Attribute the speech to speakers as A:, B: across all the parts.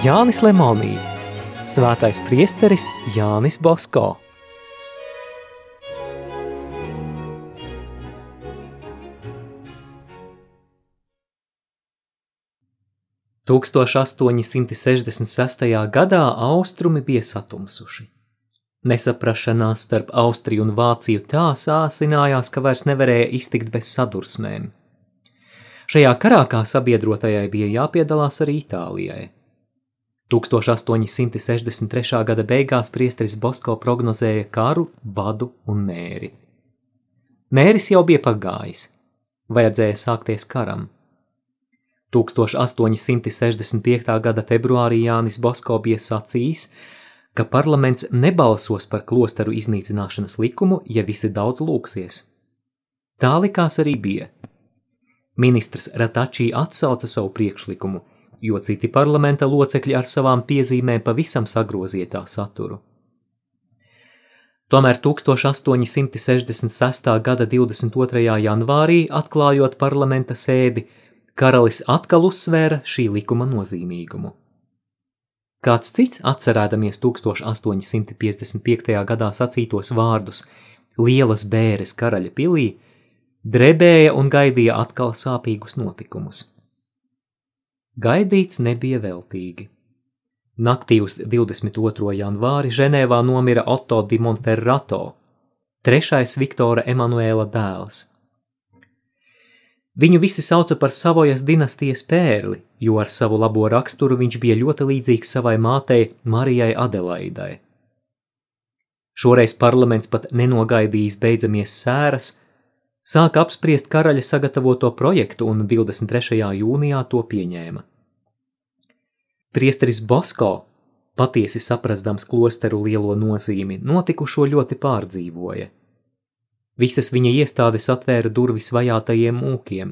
A: Jānis Lemonī, Svētais priesteris Jānis Bosko. Tūkstoš 866. gadā austrumi bija satumsuši. Nesaprašanās starp Austriju un Vāciju tā sāsinājās, ka vairs nevarēja iztikt bez sadursmēm. Šajā karā kā sabiedrotajai bija jāpiedalās arī Itālijai. 1863. gada beigās priesteris Bosko prognozēja karu, badu un mēri. Mēris jau bija pagājis, vajadzēja sākties karam. 1865. gada februārī Jānis Bosko bija sacījis, ka parlaments nebalsos par klosteru iznīcināšanas likumu, ja visi daudz lūksies. Tā likās arī bija. Ministrs Ratačī atsauca savu priekšlikumu, jo citi parlamenta locekļi ar savām piezīmēm pavisam sagrozīja tā saturu. Tomēr 1866. gada 22. janvārī, atklājot parlamenta sēdi, karalis atkal uzsvēra šī likuma nozīmīgumu. Kāds cits, atcerēdamies 1855. gadā sacītos vārdus Lielas bēres karaļa pilī, drebēja un gaidīja atkal sāpīgus notikumus. Gaidīts nebija veltīgi. Naktī uz 22. janvāri Ženēvā nomira Otto di Monferrato, trešais Viktora Emanuēla dēls. Viņu visi sauca par Savojas dinastijas pērli, jo ar savu labo raksturu viņš bija ļoti līdzīgs savai mātei Marijai Adelaidai. Šoreiz parlaments pat nenogaidījis beidzamies sēras, sāka apspriest karaļa sagatavoto projektu un 23. jūnijā to pieņēma. Priesteris Bosko, patiesi saprastams klosteru lielo nozīmi, notikušo ļoti pārdzīvoja. Visas viņa iestādes atvēra durvis vajātajiem mūkiem.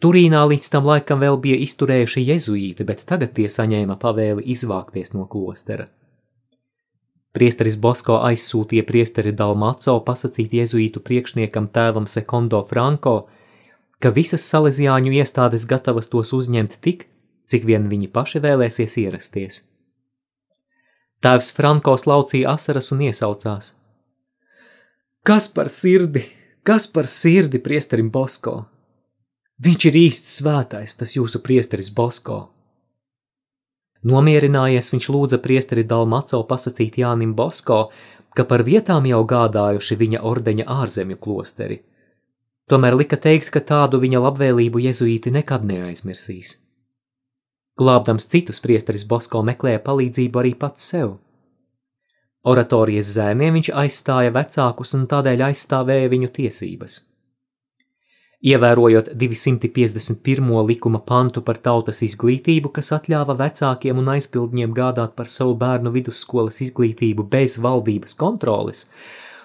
A: Turīnā līdz tam laikam vēl bija izturējuši jezuīti, bet tagad tie saņēma pavēli izvākties no klostera. Priesteris Bosko aizsūtīja priesteri Dalmaco pasakīt jēzuītu priekšniekam tēvam Sekondo Franko, ka visas salesiāņu iestādes gatavas tos uzņemt tik, cik vien viņi paši vēlēsies ierasties. Tēvs Franko slaucīja asaras un iesaucās. Kas par sirdi, kas par sirdi priesterim Bosko? Viņš ir īsts svētais, tas jūsu priesteris Bosko. Nomierinājies viņš lūdza priesteri Dalmaco pasakīt Jānim Bosko, ka par vietām jau gādājuši viņa ordeņa ārzemju klosteri. Tomēr lika teikt, ka tādu viņa labvēlību jezuīti nekad neaizmirsīs. Glābdams citus priesteris Bosko meklēja palīdzību arī pats sev. Oratorijas zēniem viņš aizstāja vecākus un tādēļ aizstāvēja viņu tiesības. Ievērojot 251. likuma pantu par tautas izglītību, kas atļāva vecākiem un aizpildņiem gādāt par savu bērnu vidusskolas izglītību bez valdības kontroles,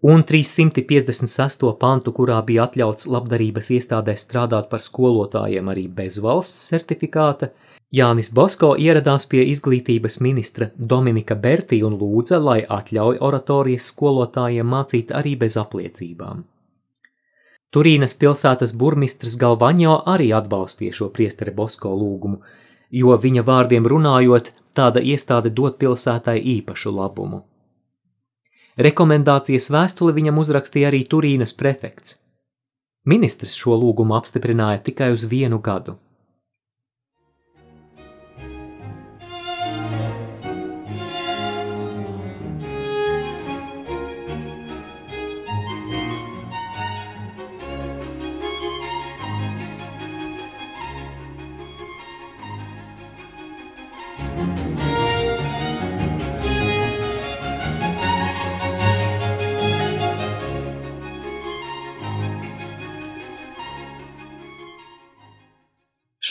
A: un 356. pantu, kurā bija atļauts labdarības iestādē strādāt par skolotājiem arī bez valsts certifikāta, Jānis Bosko ieradās pie izglītības ministra Dominika Bertī un lūdza, lai atļauj oratorijas skolotājiem mācīt arī bez apliecībām. Turīnas pilsētas burmistrs Galvaņo arī atbalstīja šo priesteri Bosko lūgumu, jo viņa vārdiem runājot, tāda iestāde dot pilsētai īpašu labumu. Rekomendācijas vēstuli viņam uzrakstīja arī Turīnas prefekts. Ministrs šo lūgumu apstiprināja tikai uz vienu gadu.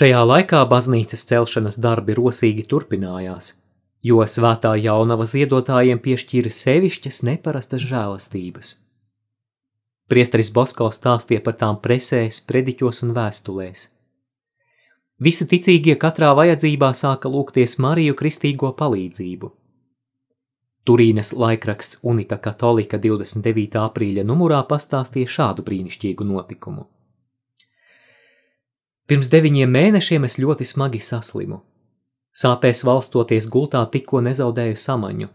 A: Šajā laikā baznīcas celšanas darbi rosīgi turpinājās, jo svētā jaunava ziedotājiem piešķīra sevišķas neparastas žēlastības. Priesteris Bosko stāstīja par tām presēs, prediķos un vēstulēs. Visi ticīgie katrā vajadzībā sāka lūgties Mariju kristīgo palīdzību. Turīnes laikraksts Unita Katolika 29. aprīļa numurā pastāstīja šādu brīnišķīgu notikumu. Pirms deviņiem mēnešiem es ļoti smagi saslimu. Sāpēs valstoties gultā tikko nezaudēju samaņu.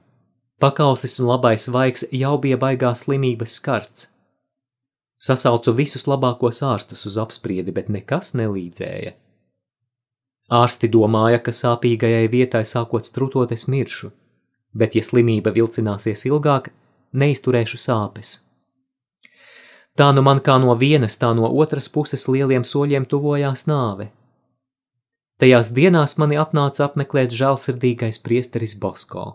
A: Pakausis un labais vaigs jau bija baigās slimības skarts. Sasaucu visus labākos ārstus uz apspriedi, bet nekas nelīdzēja. Ārsti domāja, ka sāpīgajai vietai sākot strutot es miršu, bet ja slimība vilcināsies ilgāk, neizturēšu sāpes. Tā nu man kā no vienas, tā no otras puses lieliem soļiem tuvojās nāve. Tajās dienās mani atnāca apmeklēt žēlsirdīgais priesteris Bosko.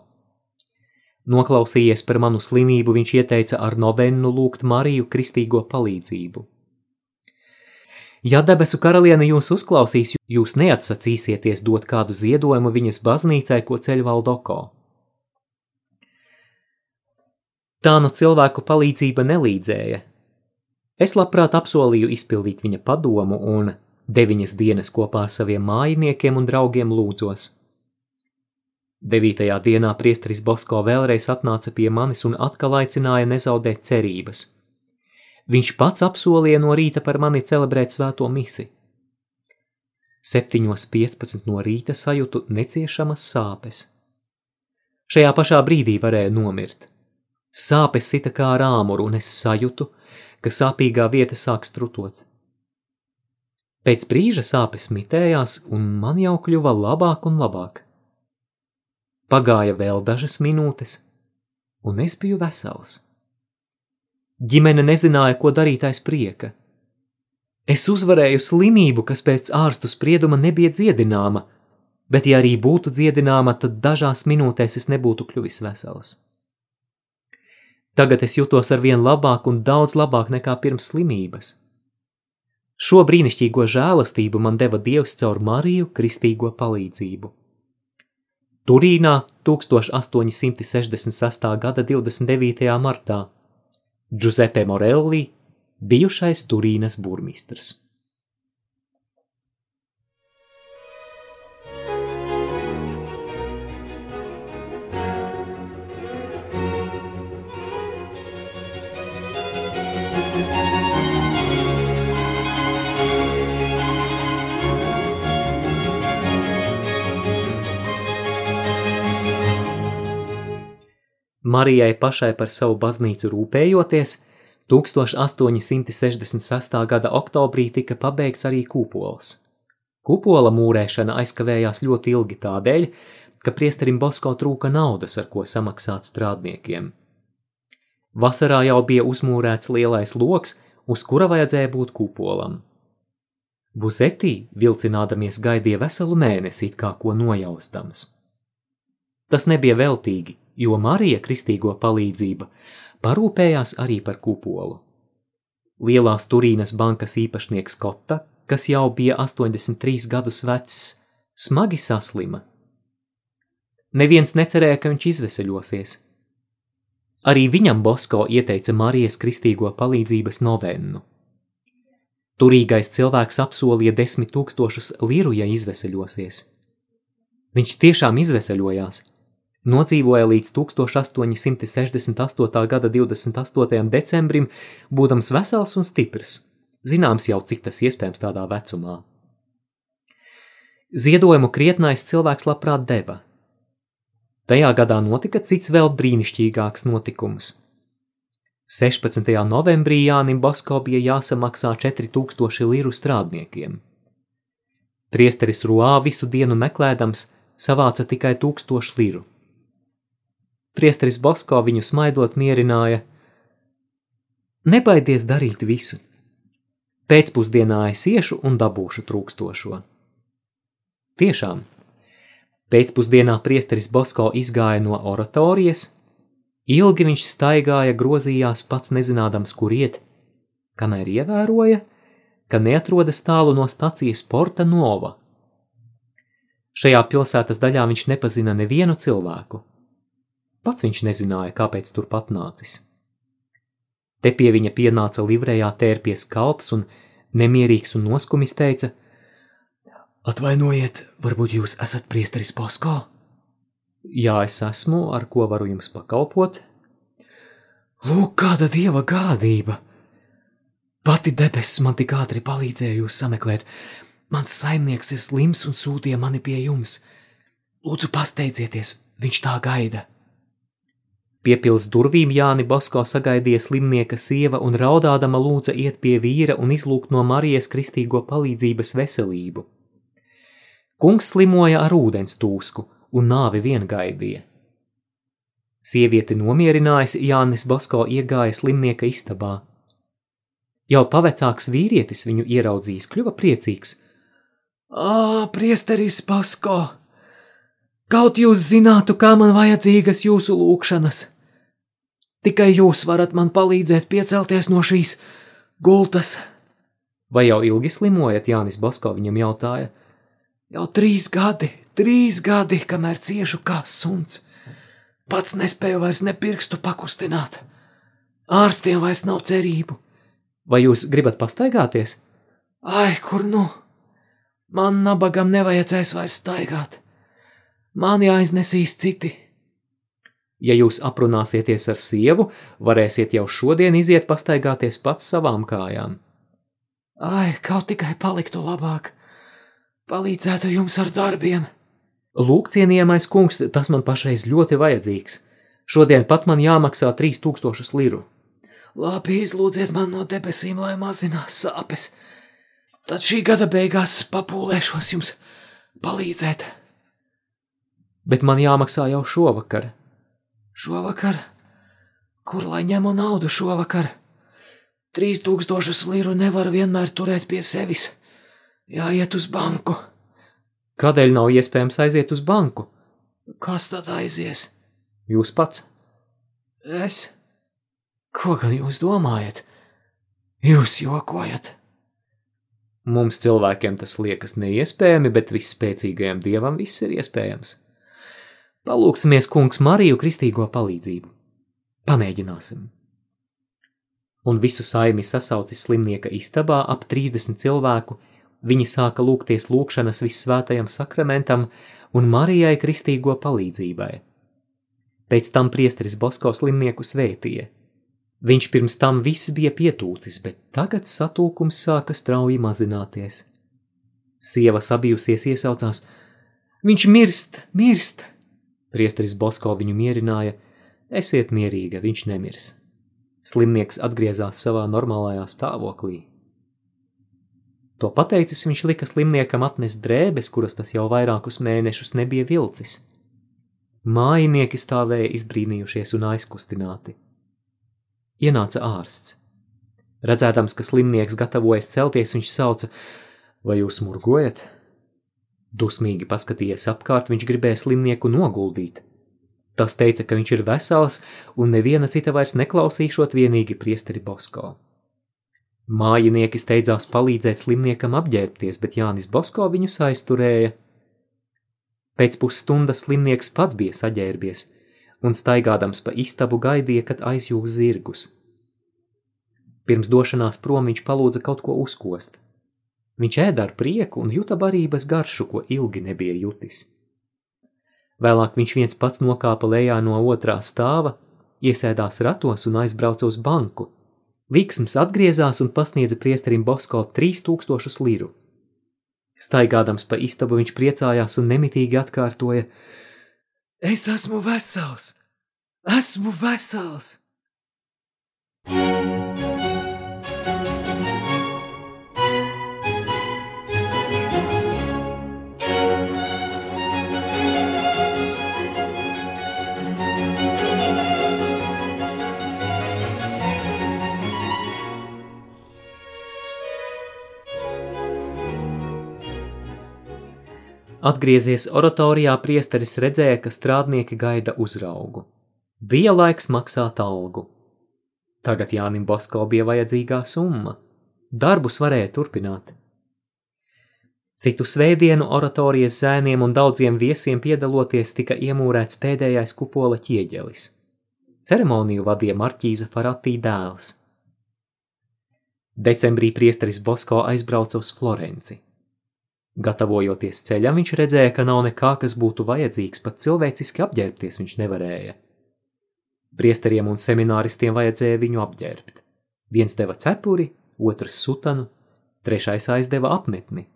A: Noklausījies par manu slimību, viņš ieteica ar novennu lūgt Mariju kristīgo palīdzību. Ja debesu karaliene jūs uzklausīs, jūs neatsacīsieties dot kādu ziedojumu viņas baznīcai, ko ceļ Valdoko. Tā nu cilvēku palīdzība nelīdzēja. Es labprāt apsolīju izpildīt viņa padomu un deviņas dienas kopā ar saviem mājiniekiem un draugiem lūdzos. Devītajā dienā priesteris Bosko vēlreiz atnāca pie manis un atkal aicināja nezaudēt cerības. Viņš pats apsolīja no rīta par mani celebrēt svēto misi. 7.15 no rīta sajūtu neciešamas sāpes. Šajā pašā brīdī varēja nomirt. Sāpes sita kā ar āmuru, un es sajūtu, ka sāpīgā vieta sāk strutot. Pēc brīža sāpes mitējās, un man jau kļuva labāk un labāk. Pagāja vēl dažas minūtes, un es biju vesels. Ģimene nezināja, ko darīt aiz prieka. Es uzvarēju slimību, kas pēc ārstu sprieduma nebija dziedināma, bet ja arī būtu dziedināma, tad dažās minūtēs es nebūtu kļuvis vesels. Tagad es jutos ar vien labāk un daudz labāk nekā pirms slimības. Šo brīnišķīgo žēlastību man deva Dievs caur Mariju kristīgo palīdzību. Turīnā 1866. gada 29. martā Giuseppe Morelli, bijušais Turīnas burmistrs. Marijai pašai par savu baznīcu rūpējoties, 1866. gada oktobrī tika pabeigts arī kupols. Kupola mūrēšana aizkavējās ļoti ilgi tādēļ, ka priesterim Bosko trūka naudas, ar ko samaksāt strādniekiem. Vasarā jau bija uzmūrēts lielais loks, uz kura vajadzēja būt kupolam. Buzetī, vilcinādamies, gaidīja veselu mēnesi, it kā ko nojaustams. Tas nebija veltīgi, jo Marija kristīgo palīdzība parūpējās arī par kupolu. Lielās Turīnas bankas īpašnieks Kotta, kas jau bija 83 gadus vecs, smagi saslima. Neviens necerēja, ka viņš izveseļosies. Arī viņam Bosko ieteica Marijas kristīgo palīdzības novennu. Turīgais cilvēks apsolīja desmit tūkstošus liru, ja izveseļosies. Viņš tiešām izveseļojās, Nodzīvoja līdz 1868. gada 28. decembrim, būdams vesels un stiprs. Zināms jau, cik tas iespējams tādā vecumā. Ziedojumu krietnais cilvēks labprāt deva. Tajā gadā notika cits vēl brīnišķīgāks notikums. 16. novembrī Jānim Basko bija jāsamaksā 4000 liru strādniekiem. Priesteris Ruā visu dienu meklēdams savāca tikai 1000 liru. Priesteris Bosko viņu smaidot mierināja: Nebaidies darīt visu. Pēcpusdienā es iešu un dabūšu trūkstošo. Tiešām, pēcpusdienā priesteris Bosko izgāja no oratorijas, ilgi viņš staigāja, grozījās pats nezinādams, kur iet, kamēr ievēroja, ka neatrodas tālu no stacijas Porta Nova. Šajā pilsētas daļā viņš nepazina nevienu cilvēku. Pats viņš nezināja, kāpēc turpat nācis. Te pie viņa pienāca livrējā tērpies kalps un nemierīgs un noskumis teica: Atvainojiet, varbūt jūs esat priesteris Paskā? Jā, es esmu, ar ko varu jums pakalpot. Lūk, kāda dieva gādība! Pati debesis man tik ātri palīdzēja jūs sameklēt. Mans saimnieks ir slims un sūtīja mani pie jums. Lūdzu, pasteidzieties, viņš tā gaida. Piepils durvīm Jāni Basko sagaidīja slimnieka sieva un raudādama lūdza iet pie vīra un izlūgt no Marijas kristīgo palīdzības veselību. Kungs slimoja ar ūdens tūsku un nāvi vien gaidīja. Sievieti nomierinājas, Jānis Basko iegāja slimnieka istabā. Jau pavecāks vīrietis viņu ieraudzījis, kļuva priecīgs. Ā, priesteris Basko! Kaut jūs zinātu, kā man vajadzīgas jūsu lūkšanas. Tikai jūs varat man palīdzēt piecelties no šīs gultas. Vai jau ilgi slimojat, Jānis Basko viņam jautāja? Jau trīs gadi, trīs gadi, kamēr ciešu kā suns. Pats nespēju vairs ne pirkstu pakustināt. Ārstiem vairs nav cerību. Vai jūs gribat pastaigāties? Ai, kur nu? Man nabagam nevajadzēs vairs staigāt mani aiznesīs citi. Ja jūs aprunāsieties ar sievu, varēsiet jau šodien iziet pastaigāties pats savām kājām. Ai, kaut tikai paliktu labāk, palīdzētu jums ar darbiem. Lūk, cienījamais kungs, tas man pašreiz ļoti vajadzīgs. Šodien pat man jāmaksā 3000 liru. Labi, izlūdziet man no debesīm, lai mazinās sāpes. Tad šī gada beigās papūlēšos jums palīdzēt bet man jāmaksā jau šovakar. Šovakar? Kur lai ņemu naudu šovakar? Trīs tūkstošus liru nevar vienmēr turēt pie sevis. Jāiet uz banku. Kādēļ nav iespējams aiziet uz banku? Kas tad aizies? Jūs pats. Es? Ko gan jūs domājat? Jūs jokojat. Mums cilvēkiem tas liekas neiespējami, bet visspēcīgajam dievam viss ir iespējams. Palūksimies kungs Mariju kristīgo palīdzību. Pamēģināsim. Un visu saimi sasaucis slimnieka istabā ap 30 cilvēku, viņi sāka lūgties lūgšanas vissvētajam sakramentam un Marijai kristīgo palīdzībai. Pēc tam priesteris Bosko slimnieku svētīja. Viņš pirms tam viss bija pietūcis, bet tagad satūkums sāka strauji mazināties. Sieva sabijusies iesaucās: Viņš mirst, mirst! Priesteris Bosko viņu mierināja: Esiet mierīga, viņš nemirs. Slimnieks atgriezās savā normālajā stāvoklī. To pateicis, viņš lika slimniekam atnest drēbes, kuras tas jau vairākus mēnešus nebija vilcis. Mājinieki stāvēja izbrīnījušies un aizkustināti. Ienāca ārsts. Redzēdams, ka slimnieks gatavojas celties, viņš sauca: Vai jūs murgojat? Dusmīgi paskatījies apkārt, viņš gribēja slimnieku noguldīt. Tas teica, ka viņš ir vesels un neviena cita vairs neklausīšot vienīgi priesteri Bosko. Mājinieki steidzās palīdzēt slimniekam apģērbties, bet Jānis Bosko viņus aizturēja. Pēc pusstundas slimnieks pats bija saģērbies un staigādams pa istabu gaidīja, kad aizjūgs zirgus. Pirms došanās prom viņš palūdza kaut ko uzkost. Viņš ēda ar prieku un juta barības garšu, ko ilgi nebija jutis. Vēlāk viņš viens pats nokāpa lejā no otrā stāva, iesēdās ratos un aizbrauca uz banku. Līksms atgriezās un pasniedza priesterim Bosko 3000 liru. Staigādams pa istabu viņš priecājās un nemitīgi atkārtoja: Es esmu vesels! Esmu vesels! Atgriezies oratorijā, priesteris redzēja, ka strādnieki gaida uzraugu. Bija laiks maksāt algu. Tagad Jānim Basko bija vajadzīgā summa. Darbus varēja turpināt. Citu svētdienu oratorijas zēniem un daudziem viesiem piedaloties tika iemūrēts pēdējais kupola ķieģelis. Ceremoniju vadīja Marķīza Faratī dēls. Decembrī priesteris Bosko aizbrauca uz Florenci. Gatavojoties ceļam, viņš redzēja, ka nav nekā, kas būtu vajadzīgs, pat cilvēciski apģērbties viņš nevarēja. Priesteriem un semināristiem vajadzēja viņu apģērbt. Viens deva cepuri, otrs sutanu, trešais aizdeva apmetni.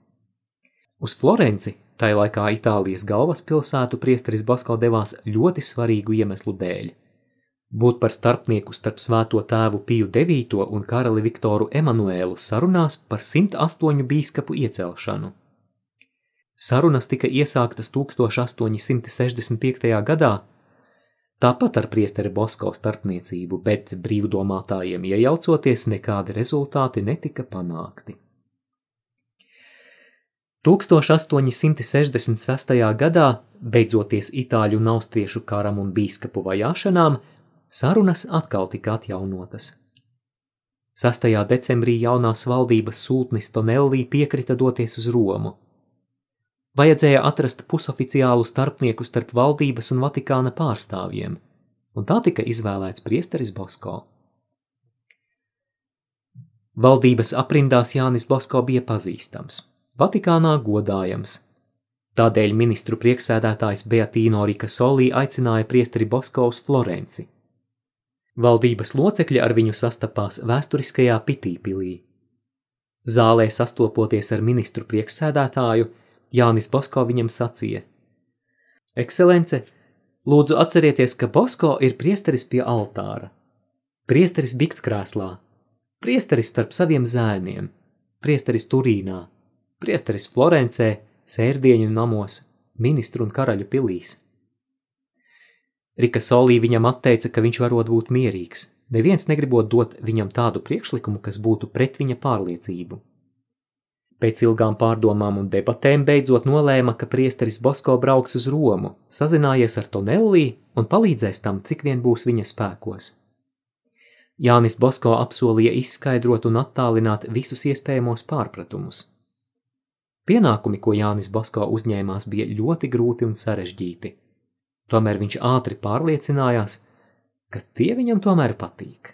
A: Uz Florenci tai laikā Itālijas galvaspilsētu priesteris Basko devās ļoti svarīgu iemeslu dēļ – būt par starpnieku starp svēto tēvu Piju IX un karali Viktoru Emanuēlu sarunās par 108 bīskapu iecelšanu. Sarunas tika iesāktas 1865. gadā, tāpat ar priesteri Bosko starpniecību, bet brīvdomātājiem iejaucoties nekādi rezultāti netika panākti. 1866. gadā, beidzoties itāļu un austriešu karam un bīskapu vajāšanām, sarunas atkal tika atjaunotas. 6. decembrī jaunās valdības sūtnis Tonelli piekrita doties uz Romu. Vajadzēja atrast pusoficiālu starpnieku starp valdības un Vatikāna pārstāvjiem, un tā tika izvēlēts priesteris Bosko. Valdības aprindās Jānis Bosko bija pazīstams – Vatikānā godājams. Tādēļ ministru prieksēdētājs Beatīno Rikasolī aicināja priesteri Bosko uz Florenci. Valdības locekļi ar viņu sastapās vēsturiskajā Pitīpilī. Zālē sastopoties ar ministru prieksēdētāju, Jānis Bosko viņam sacīja: Ekscelence, lūdzu atcerieties, ka Bosko ir priesteris pie altāra, priesteris bikts krēslā, priesteris starp saviem zēniem, priesteris Turīnā, priesteris Florencē, sērdieņu namos, ministru un karaļu pilīs. Rika Solī viņam atteica, ka viņš varot būt mierīgs, neviens negribot dot viņam tādu priekšlikumu, kas būtu pret viņa pārliecību. Pēc ilgām pārdomām un debatēm beidzot nolēma, ka priesteris Bosko brauks uz Romu, sazinājies ar Tonellī un palīdzēs tam, cik vien būs viņa spēkos. Jānis Bosko apsolīja izskaidrot un attālināt visus iespējamos pārpratumus. Pienākumi, ko Jānis Basko uzņēmās, bija ļoti grūti un sarežģīti. Tomēr viņš ātri pārliecinājās, ka tie viņam tomēr patīk.